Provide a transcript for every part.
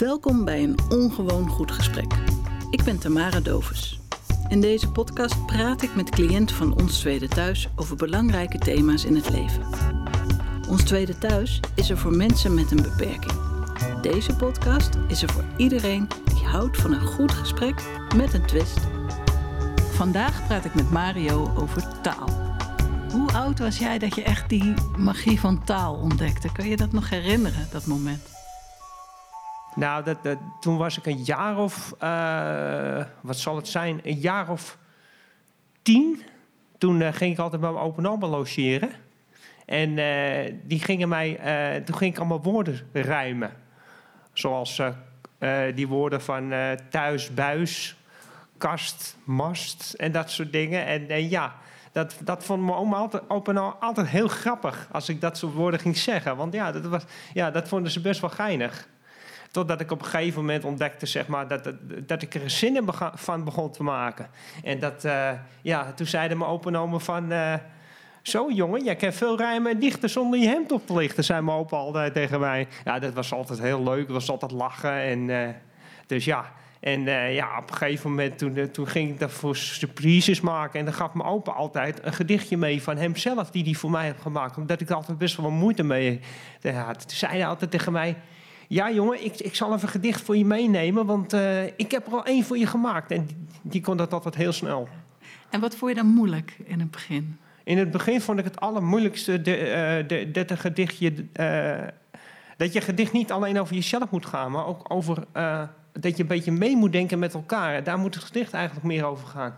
Welkom bij een ongewoon goed gesprek. Ik ben Tamara Dovens. In deze podcast praat ik met cliënten van Ons Tweede Thuis over belangrijke thema's in het leven. Ons Tweede Thuis is er voor mensen met een beperking. Deze podcast is er voor iedereen die houdt van een goed gesprek met een twist. Vandaag praat ik met Mario over taal. Hoe oud was jij dat je echt die magie van taal ontdekte? Kun je dat nog herinneren, dat moment? Nou, dat, toen was ik een jaar of, uh, wat zal het zijn, een jaar of tien. Toen uh, ging ik altijd bij mijn open oma logeren. En uh, die gingen mij, toen ging ik allemaal woorden rijmen. Zoals die woorden van thuis, buis, kast, mast en dat soort dingen. En, en ja, dat, dat vond mijn oma altijd, altijd heel grappig als ik dat soort woorden ging zeggen. Want ja, dat, was, ja, dat vonden ze best wel geinig. Totdat ik op een gegeven moment ontdekte zeg maar, dat, dat, dat ik er zin in van begon te maken. En dat, uh, ja, toen zeiden mijn opa en oma van... Uh, zo jongen, jij kan veel rijmen en dichten zonder je hemd op te lichten, zei mijn opa altijd tegen mij. Ja, dat was altijd heel leuk, dat was altijd lachen. En, uh, dus ja, en ja, op een gegeven moment toen, toen ging ik daarvoor surprises maken. En dan gaf mijn opa altijd een gedichtje mee van hemzelf die hij voor mij had gemaakt. Omdat ik er altijd best wel moeite mee had. Toen zei hij altijd tegen mij... Ja jongen, ik, ik zal even een gedicht voor je meenemen, want uh, ik heb er al één voor je gemaakt. En die, die, kon dat altijd heel snel. En wat vond je dan moeilijk in het begin? In het begin vond ik het allermoeilijkste de, uh, de, dat een gedichtje... Uh, dat je gedicht niet alleen over jezelf moet gaan, maar ook over... dat je een beetje mee moet denken met elkaar. Daar moet het gedicht eigenlijk meer over gaan.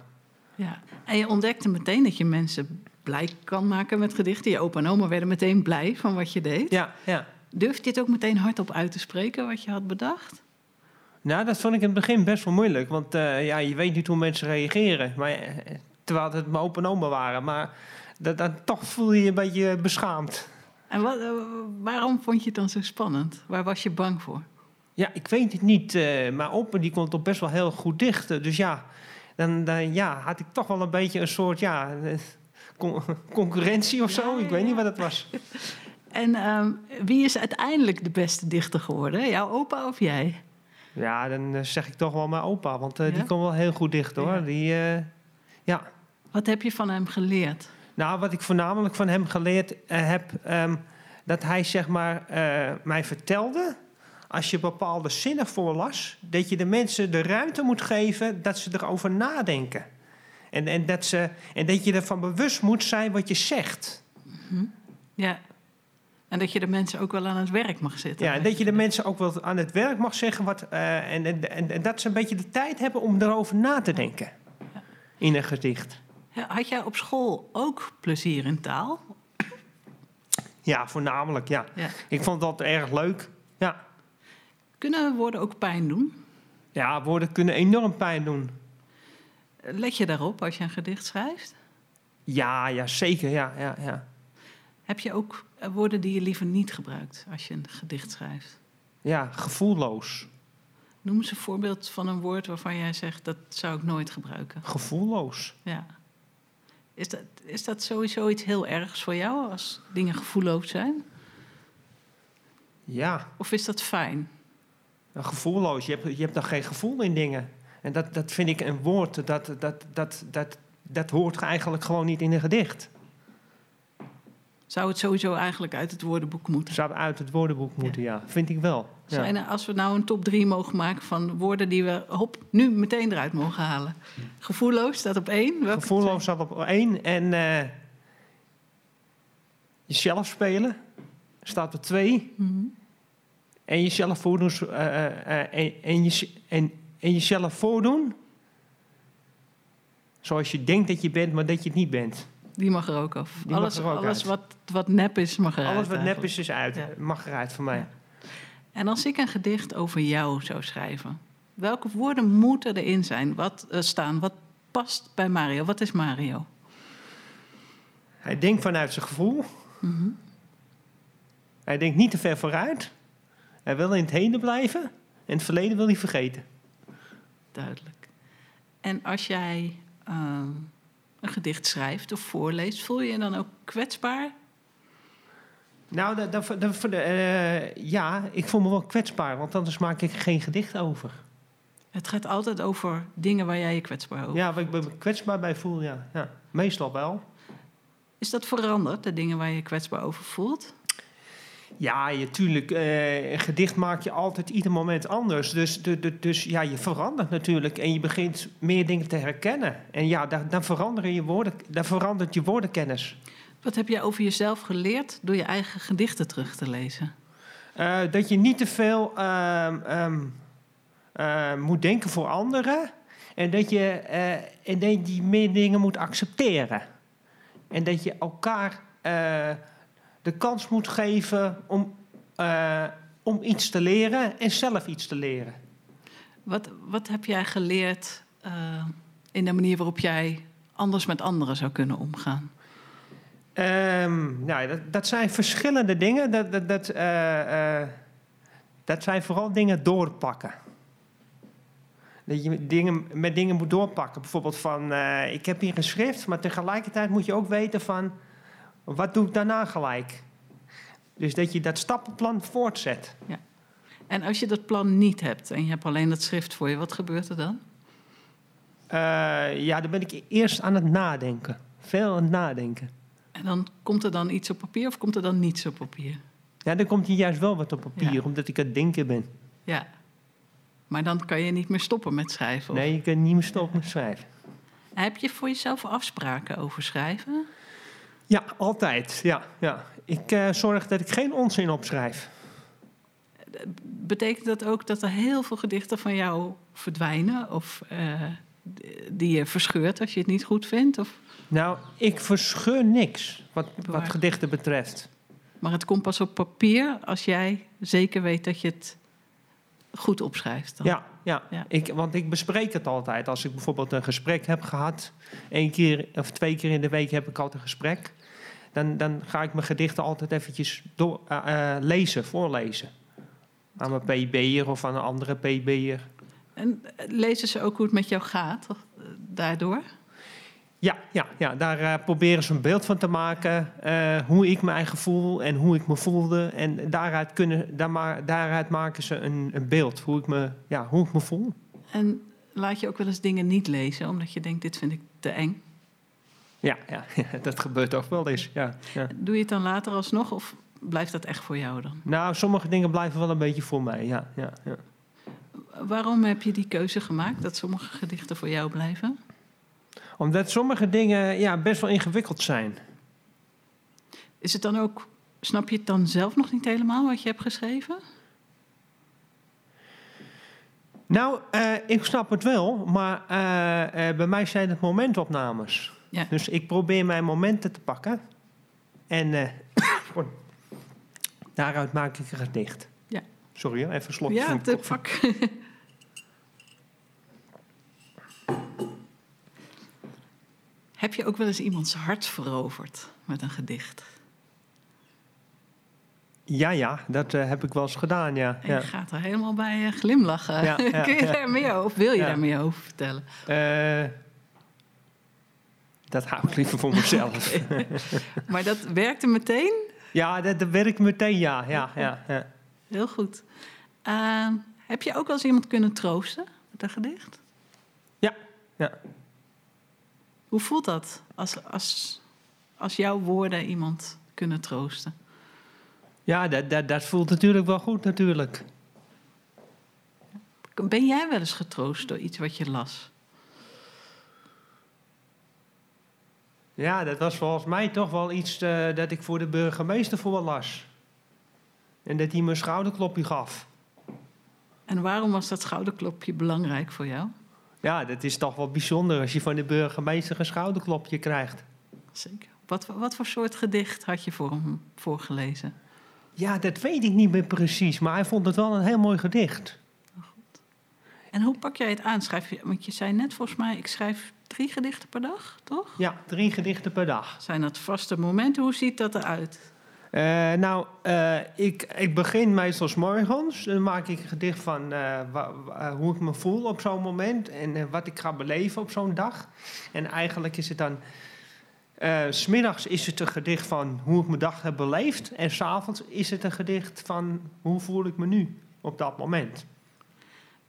Ja, en je ontdekte meteen dat je mensen blij kan maken met gedichten. Je opa en oma werden meteen blij van wat je deed. Ja, ja. Durf je dit ook meteen hardop uit te spreken, wat je had bedacht? Nou, dat vond ik in het begin best wel moeilijk. Want uh, ja, je weet niet hoe mensen reageren. Maar, uh, terwijl het mijn open oma waren. Maar dat, dat, toch voel je je een beetje beschaamd. En wat, uh, waarom vond je het dan zo spannend? Waar was je bang voor? Ja, ik weet het niet. mijn opa die kon toch best wel heel goed dichten. Dus ja, dan, dan ja, had ik toch wel een beetje een soort ja, con concurrentie of zo. Ja, ik weet niet wat het was. En um, wie is uiteindelijk de beste dichter geworden? Jouw opa of jij? Ja, dan uh, zeg ik toch wel mijn opa, want uh, ja? die kon wel heel goed dichten hoor. Ja. Die, uh, ja. Wat heb je van hem geleerd? Nou, wat ik voornamelijk van hem geleerd heb, um, dat hij zeg maar mij vertelde, als je bepaalde zinnen voorlas, dat je de mensen de ruimte moet geven dat ze erover nadenken. En, en, dat, ze, en dat je ervan bewust moet zijn wat je zegt. Mm -hmm. Ja, en dat je de mensen ook wel aan het werk mag zetten. Ja, en dat je de mensen ook wel aan het werk mag zeggen. Wat, uh, en, en, en, en, dat ze een beetje de tijd hebben om erover na te denken. Ja. In een gedicht. Had jij op school ook plezier in taal? Ja, voornamelijk, ja. ja. Ik vond dat erg leuk, ja. Kunnen woorden ook pijn doen? Ja, woorden kunnen enorm pijn doen. Let je daarop als je een gedicht schrijft? Ja, ja zeker, ja, ja, ja. Heb je ook woorden die je liever niet gebruikt als je een gedicht schrijft? Ja, gevoelloos. Noem eens een voorbeeld van een woord waarvan jij zegt dat zou ik nooit gebruiken. Gevoelloos. Ja. Is dat, is dat sowieso iets heel ergs voor jou als dingen gevoelloos zijn? Ja. Of is dat fijn? Gevoelloos. Je hebt, je hebt dan geen gevoel in dingen. En dat, dat vind ik een woord, dat, dat, dat, dat, dat hoort eigenlijk gewoon niet in een gedicht. Zou het sowieso eigenlijk uit het woordenboek moeten? Zou uit het woordenboek moeten, ja. ja. Vind ik wel. Ja. Zijn er, als we nou een top 3 mogen maken van woorden die we hop, nu meteen eruit mogen halen. Gevoelloos staat op één. Welke Gevoelloos staat op één. En uh, jezelf spelen staat op twee. Mm -hmm. En jezelf voordoen. Uh, uh, en, en, je, en, en jezelf voordoen. Zoals je denkt dat je bent, maar dat je het niet bent. Die mag er ook af. Die alles er ook alles. Wat, wat nep is, mag eruit. Alles wat eigenlijk. nep is, is uit. Ja. Mag eruit voor mij. En als ik een gedicht over jou zou schrijven, welke woorden moeten erin zijn? Wat uh, staan? Wat past bij Mario? Wat is Mario? Hij denkt vanuit zijn gevoel. Mm -hmm. Hij denkt niet te ver vooruit. Hij wil in het heden blijven. En het verleden wil hij vergeten. Duidelijk. En als jij uh, een gedicht schrijft of voorleest, voel je je dan ook kwetsbaar? Nou, dat, dat, dat- eh, ja, ik voel me wel kwetsbaar, want anders maak ik er geen gedicht over. Het gaat altijd over dingen waar jij je kwetsbaar over Ja, waar ik me kwetsbaar bij voel, ja. ja. Meestal wel. Is dat veranderd, de dingen waar je je kwetsbaar over voelt? Ja, je, tuurlijk. eh, een gedicht maak je altijd ieder moment anders. Dus, de, de- dus ja, je verandert natuurlijk. En je begint meer dingen te herkennen. En ja, daar, dan, veranderen je woorden, dan verandert je woordenkennis. Wat heb jij over jezelf geleerd door je eigen gedichten terug te lezen? Eh, dat je niet te veel ehm, ehm, eh, moet denken voor anderen. En dat je, eh, en dat je meer dingen moet accepteren. En dat je elkaar de kans moet geven om, eh, om iets te leren en zelf iets te leren. Wat, wat heb jij geleerd eh, in de manier waarop jij anders met anderen zou kunnen omgaan? Ehm, nou, dat, dat zijn verschillende dingen. Dat, dat, dat, eh, dat zijn vooral dingen doorpakken. Dat je dingen, met dingen moet doorpakken. Bijvoorbeeld van, ik heb hier een schrift, maar tegelijkertijd moet je ook weten van, wat doe ik daarna gelijk? Dus dat je dat stappenplan voortzet. En als je dat plan niet hebt en je hebt alleen dat schrift voor je, wat gebeurt er dan? Eh, ja, dan ben ik eerst aan het nadenken. Veel aan het nadenken. En dan komt er dan iets op papier of komt er dan niets op papier? Ja, dan komt hier juist wel wat op papier, Ja. omdat ik aan het denken ben. Ja. Maar dan kan je niet meer stoppen met schrijven. of- Nee, je kunt niet meer stoppen met schrijven. Heb je voor jezelf afspraken over schrijven? Ja, altijd. Ja, ja. Ik eh, zorg dat ik geen onzin opschrijf. Betekent dat ook dat er heel veel gedichten van jou verdwijnen? Of eh, die je verscheurt als je het niet goed vindt? Of, Nou, ik verscheur niks wat, wat gedichten betreft. maar het komt pas op papier als jij zeker weet dat je het goed opschrijft. Dan. Ja, ja. Ja. Ik, want ik bespreek het altijd. Als ik bijvoorbeeld een gesprek heb gehad, één keer of twee keer in de week heb ik altijd een gesprek. Dan, dan ga ik mijn gedichten altijd eventjes door, eh, eh, lezen, voorlezen. Aan mijn PB'er of aan een andere PB'er. En eh, lezen ze ook hoe het met jou gaat daardoor? Ja, ja, ja, daar eh, proberen ze een beeld van te maken. eh, hoe ik me eigen voel en hoe ik me voelde. En daaruit, kunnen, daar ma- daaruit maken ze een, een beeld hoe ik, me, ja, hoe ik me voel. En laat je ook wel eens dingen niet lezen, omdat je denkt, dit vind ik te eng. Ja, ja, dat gebeurt ook wel eens. Ja, ja. Doe je het dan later alsnog of blijft dat echt voor jou dan? Nou, sommige dingen blijven wel een beetje voor mij. Ja, ja, ja. Waarom heb je die keuze gemaakt dat sommige gedichten voor jou blijven? Omdat sommige dingen ja, best wel ingewikkeld zijn. Is het dan ook, snap je het dan zelf nog niet helemaal wat je hebt geschreven? Nou, eh, ik snap het wel, maar eh, eh, bij mij zijn het momentopnames. Ja. Dus ik probeer mijn momenten te pakken. En daaruit maak ik een gedicht. Ja. Sorry, even een slokje Ja, van de koffie. pak. Heb je ook wel eens iemands hart veroverd met een gedicht? Ja, ja, dat eh, heb ik wel eens gedaan, ja. En ja. je gaat er helemaal bij eh, glimlachen. Ja, ja, Kun je daar meer over? Wil je daar meer over vertellen? Eh, dat hou ik liever voor mezelf. Maar dat werkte meteen? Ja, dat, dat werkt meteen, ja. ja, ja, ja. Heel goed. Ehm, heb je ook wel eens iemand kunnen troosten met een gedicht? Ja, ja. Hoe voelt dat als, als, als jouw woorden iemand kunnen troosten? Ja, dat, dat, dat voelt natuurlijk wel goed, natuurlijk. Ben jij wel eens getroost door iets wat je las? Ja, dat was volgens mij toch wel iets eh, dat ik voor de burgemeester voor las. En dat hij me een schouderklopje gaf. En waarom was dat schouderklopje belangrijk voor jou? Ja, dat is toch wel bijzonder als je van de burgemeester een schouderklopje krijgt. Zeker. Wat, voor- wat voor soort gedicht had je voor hem voorgelezen? Ja, dat weet ik niet meer precies, maar hij vond het wel een heel mooi gedicht. En hoe pak jij het aan? Schrijf je, want je zei net volgens mij, ik schrijf drie gedichten per dag, toch? Ja, drie gedichten per dag. Zijn dat vaste momenten? Hoe ziet dat eruit? Eh, nou, eh, ik, ik begin meestal morgens. Dan maak ik een gedicht van eh, hoe ik me voel op zo'n moment en wat ik ga beleven op zo'n dag. En eigenlijk is het dan s Smiddags is het een gedicht van hoe ik mijn dag heb beleefd. En s'avonds is het een gedicht van hoe voel ik me nu op dat moment.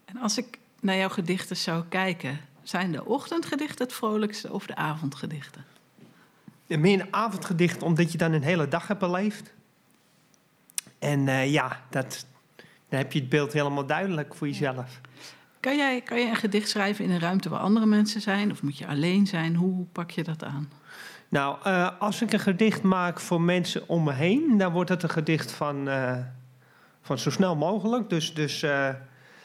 En als ik naar jouw gedichten zou kijken, zijn de ochtendgedichten het vrolijkste of de avondgedichten? Meer een avondgedicht omdat je dan een hele dag hebt beleefd. En eh, ja, dat, dan heb je het beeld helemaal duidelijk voor jezelf. Kan jij, kan jij een gedicht schrijven in een ruimte waar andere mensen zijn? Of moet je alleen zijn? Hoe pak je dat aan? Nou, eh, als ik een gedicht maak voor mensen om me heen, dan wordt het een gedicht van, eh, van zo snel mogelijk. Dus, dus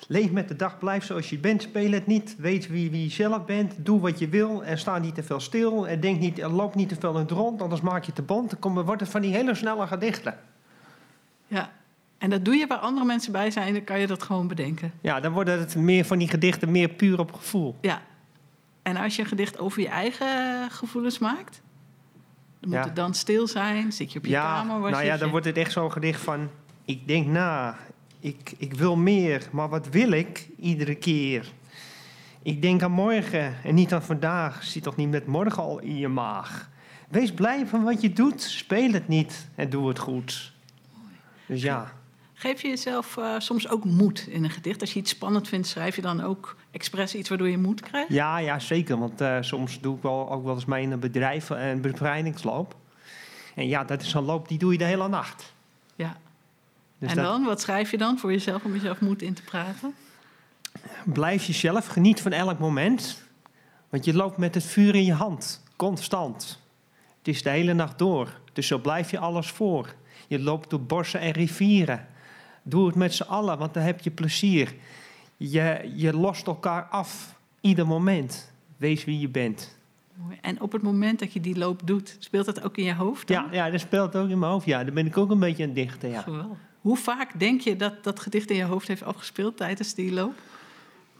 leef met de dag, blijf zoals je bent, speel het niet, weet wie, wie je zelf bent, doe wat je wil en sta niet te veel stil en denk niet, en loop niet te veel in het rond, anders maak je te bond. Dan wordt het van die hele snelle gedichten. Ja, en dat doe je waar andere mensen bij zijn, dan kan je dat gewoon bedenken. Ja, dan worden het meer van die gedichten meer puur op gevoel. Ja. En als je een gedicht over je eigen gevoelens maakt, dan moet Ja. het dan stil zijn. Zit je op je ja, kamer? nou ja, dan je? wordt het echt zo'n gedicht van... Ik denk na, ik, ik wil meer, maar wat wil ik iedere keer? Ik denk aan morgen en niet aan vandaag. Zit toch niet met morgen al in je maag? Wees blij van wat je doet, speel het niet en doe het goed. Dus ja, Geef je jezelf eh, soms ook moed in een gedicht? Als je iets spannend vindt, schrijf je dan ook expres iets waardoor je moed krijgt? ja, ja zeker. Want eh, soms doe ik wel, ook wel eens mee in een bedrijf, eh, een bevrijdingsloop. En ja, dat is een loop die doe je de hele nacht. Ja. Dus en dat- dan, wat schrijf je dan voor jezelf om jezelf moed in te praten? Blijf jezelf, geniet van elk moment. Want je loopt met het vuur in je hand, constant. Het is de hele nacht door, dus zo blijf je alles voor. Je loopt door bossen en rivieren. Doe het met z'n allen, want dan heb je plezier. Je, je lost elkaar af, ieder moment. Wees wie je bent. Mooi. En op het moment dat je die loop doet, speelt dat ook in je hoofd? Dan? Ja, ja, dat speelt ook in mijn hoofd. Ja, daar ben ik ook een beetje aan het dichten. Ja. Geweldig. Hoe vaak denk je dat dat gedicht in je hoofd heeft afgespeeld tijdens die loop?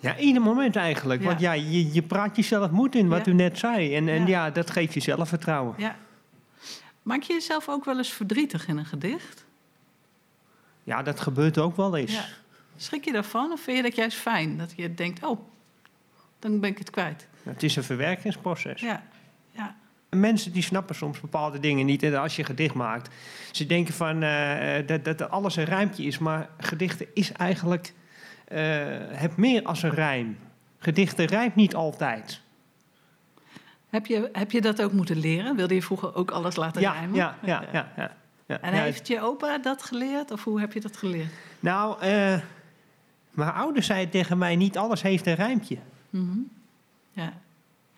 ja, ieder moment eigenlijk. Ja. Want ja, je, je praat jezelf moed in, wat Ja. u net zei. En, en Ja. ja, dat geeft je zelfvertrouwen. Ja. Maak je jezelf ook wel eens verdrietig in een gedicht? Ja, dat gebeurt ook wel eens. Schrik je daarvan of vind je dat juist fijn? Dat je denkt, oh, dan ben ik het kwijt. Het is een verwerkingsproces. Ja, Mensen die snappen soms bepaalde dingen niet. En als je gedicht maakt, ze denken van eh, dat, dat alles een rijmpje is. Maar gedichten is eigenlijk eh, het meer als een rijm. Gedichten rijmt niet altijd. Heb je, heb je dat ook moeten leren? Wilde je vroeger ook alles laten Ja, rijmen? ja, ja, ja, ja, ja. En heeft je opa dat geleerd? Of hoe heb je dat geleerd? Nou, eh, mijn ouders zeiden tegen mij: niet alles heeft een rijmpje. Mhm. Ja.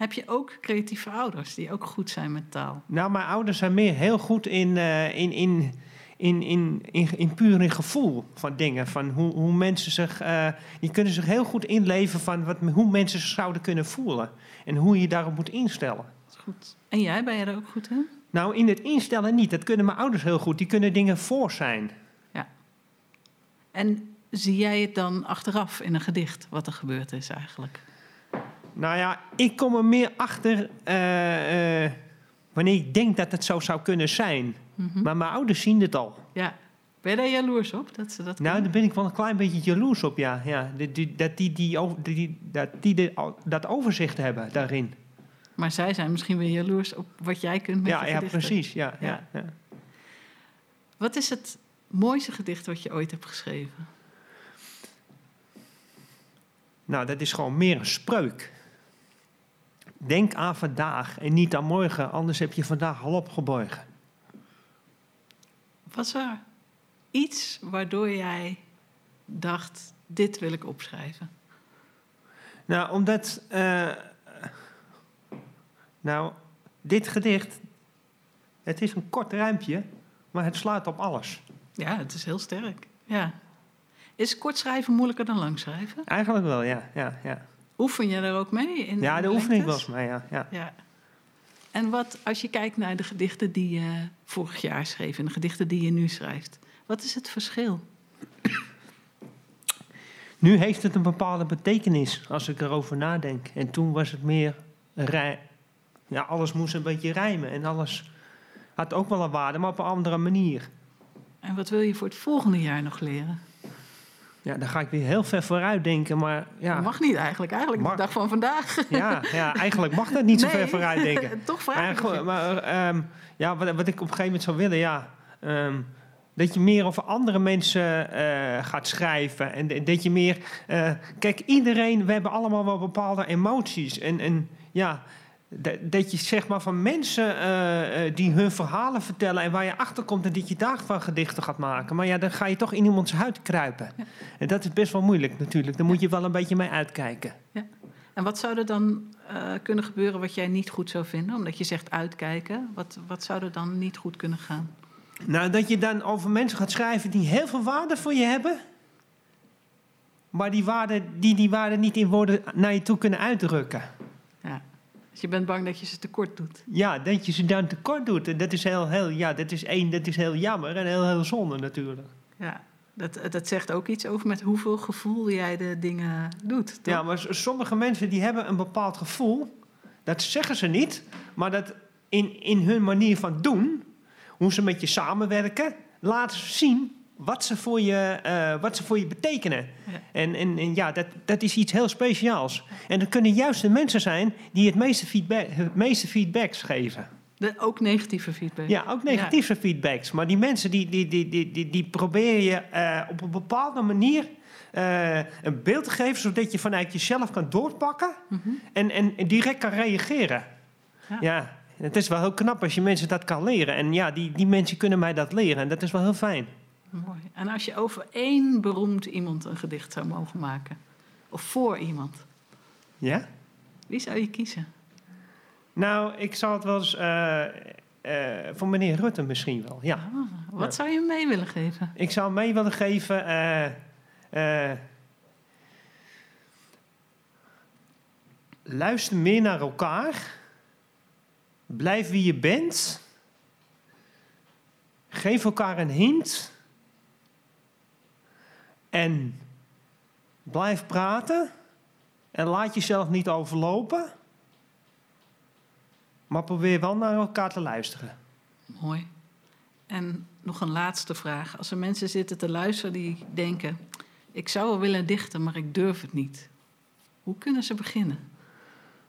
Heb je ook creatieve ouders die ook goed zijn met taal? Nou, mijn ouders zijn meer heel goed in, eh, in, in, in, in, in, in puur in gevoel van dingen. Van hoe, hoe mensen zich. eh, die kunnen zich heel goed inleven van wat, hoe mensen zich zouden kunnen voelen. En hoe je daarop moet instellen. Goed. En jij, ben je er ook goed in? Nou, in het instellen niet. Dat kunnen mijn ouders heel goed. Die kunnen dingen voor zijn. En zie jij het dan achteraf in een gedicht, wat er gebeurd is eigenlijk? Nou ja, ik kom er meer achter eh, eh, wanneer ik denk dat het zo zou kunnen zijn. Mhm. Maar mijn ouders zien het al. Ja. Ben je daar jaloers op, dat ze dat Nou, kunnen? daar ben ik wel een klein beetje jaloers op, ja. ja die, die, dat die, die, die, dat, die de- dat overzicht hebben daarin. Maar zij zijn misschien weer jaloers op wat jij kunt met Ja, je ja, precies. Ja, ja. Ja. Ja, Wat is het mooiste gedicht wat je ooit hebt geschreven? Nou, dat is gewoon meer een spreuk. Denk aan vandaag en niet aan morgen, anders heb je vandaag al opgeborgen. Was er iets waardoor jij dacht, dit wil ik opschrijven? Nou, omdat. eh, nou, dit gedicht. Het is een kort ruimpje, maar het slaat op alles. Ja, het is heel sterk. Ja. Is kort schrijven moeilijker dan lang schrijven? Eigenlijk wel, ja. ja, ja. Oefen je er ook mee? In, ja de oefening was mij, ja. ja. Ja. En wat, als je kijkt naar de gedichten die je vorig jaar schreef en de gedichten die je nu schrijft, wat is het verschil? Nu heeft het een bepaalde betekenis als ik erover nadenk. En toen was het meer. Ja, alles moest een beetje rijmen en alles had ook wel een waarde, maar op een andere manier. En wat wil je voor het volgende jaar nog leren? Ja, dan ga ik weer heel ver vooruit denken, maar ja. Dat mag niet eigenlijk. Eigenlijk Mag. de dag van vandaag. Ja, ja, eigenlijk mag dat niet zo ver vooruit denken. Toch vraag Maar, ehm, ja, wat, wat ik op een gegeven moment zou willen, ja. ehm, dat je meer over andere mensen eh, gaat schrijven. En dat je meer. eh, kijk, iedereen, we hebben allemaal wel bepaalde emoties. En, en ja, dat je zeg maar van mensen eh, eh, die hun verhalen vertellen. en waar je achter komt en dat je daarvan gedichten gaat maken. Maar ja, dan ga je toch in iemands huid kruipen. En dat is best wel moeilijk natuurlijk. Daar moet je wel een beetje mee uitkijken. En wat zou er dan eh, kunnen gebeuren wat jij niet goed zou vinden? Omdat je zegt uitkijken. Wat, wat zou er dan niet goed kunnen gaan? Nou, dat je dan over mensen gaat schrijven die heel veel waarde voor je hebben. Maar die waarde, die, die waarde niet in woorden naar je toe kunnen uitdrukken. Dus je bent bang dat je ze tekort doet. Ja, dat je ze dan tekort doet. En dat is heel, heel, ja, dat is één, dat is heel jammer en heel, heel zonde natuurlijk. Ja. Dat, dat zegt ook iets over met hoeveel gevoel jij de dingen doet. Toch? Ja, maar sommige mensen die hebben een bepaald gevoel. Dat zeggen ze niet, maar dat in, in hun manier van doen, hoe ze met je samenwerken, laten ze zien wat ze voor je, eh, wat ze voor je betekenen. Ja. En, en, en ja, dat, dat is iets heel speciaals. En dat kunnen juist de mensen zijn die het meeste, feedback, het meeste feedbacks geven. De, ook negatieve feedback. Ja, ook negatieve feedbacks. Maar die mensen die, die, die, die, die, die probeer je eh, op een bepaalde manier eh, een beeld te geven, zodat je vanuit jezelf kan doorpakken Mhm. en, en, en direct kan reageren. Ja. Ja. het is wel heel knap als je mensen dat kan leren. En ja, die, die mensen kunnen mij dat leren en dat is wel heel fijn. Mooi. En als je over één beroemd iemand een gedicht zou mogen maken, of voor iemand, Ja? wie zou je kiezen? Nou, ik zou het wel eens eh, eh, voor meneer Rutte misschien wel. Ja. Ah, wat Ja. zou je mee willen geven? Ik zou mee willen geven. eh, luister meer naar elkaar. Blijf wie je bent. Geef elkaar een hint. En blijf praten. En laat jezelf niet overlopen. Maar probeer wel naar elkaar te luisteren. Mooi. En nog een laatste vraag. Als er mensen zitten te luisteren die denken: ik zou wel willen dichten, maar ik durf het niet. Hoe kunnen ze beginnen?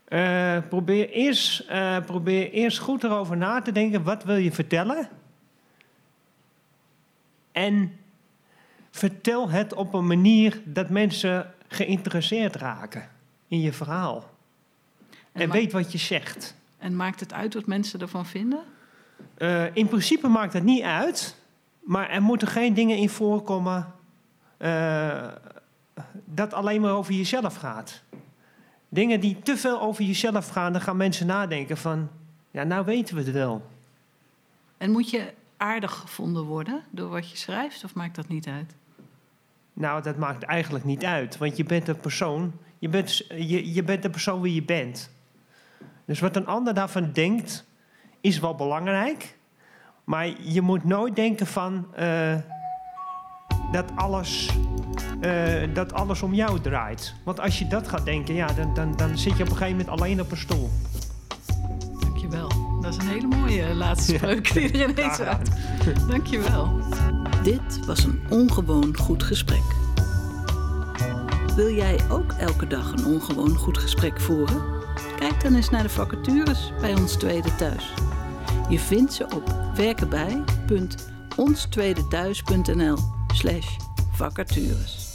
Eh, probeer, eerst, eh, probeer eerst goed erover na te denken. Wat wil je vertellen? En vertel het op een manier dat mensen geïnteresseerd raken in je verhaal. En, weet wat je zegt. en maakt het uit wat mensen ervan vinden? Eh, in principe maakt het niet uit. Maar er moeten geen dingen in voorkomen eh, dat alleen maar over jezelf gaat. Dingen die te veel over jezelf gaan, dan gaan mensen nadenken van... Ja, nou weten we het wel. En moet je aardig gevonden worden door wat je schrijft, of maakt dat niet uit? Nou, dat maakt eigenlijk niet uit. Want je bent een persoon, je bent, je, je bent de persoon wie je bent. Dus wat een ander daarvan denkt, is wel belangrijk. Maar je moet nooit denken van eh, dat, alles, eh, dat alles om jou draait. Want als je dat gaat denken, ja, dan, dan, dan zit je op een gegeven moment alleen op een stoel. Dankjewel. Dat is een hele mooie laatste Ja. spreuk die er ineens uit. Dankjewel. Dit was een ongewoon goed gesprek. Wil jij ook elke dag een ongewoon goed gesprek voeren? Kijk dan eens naar de vacatures bij Ons Tweede Thuis. Je vindt ze op werkenbij.onstweedethuis.nl slash vacatures.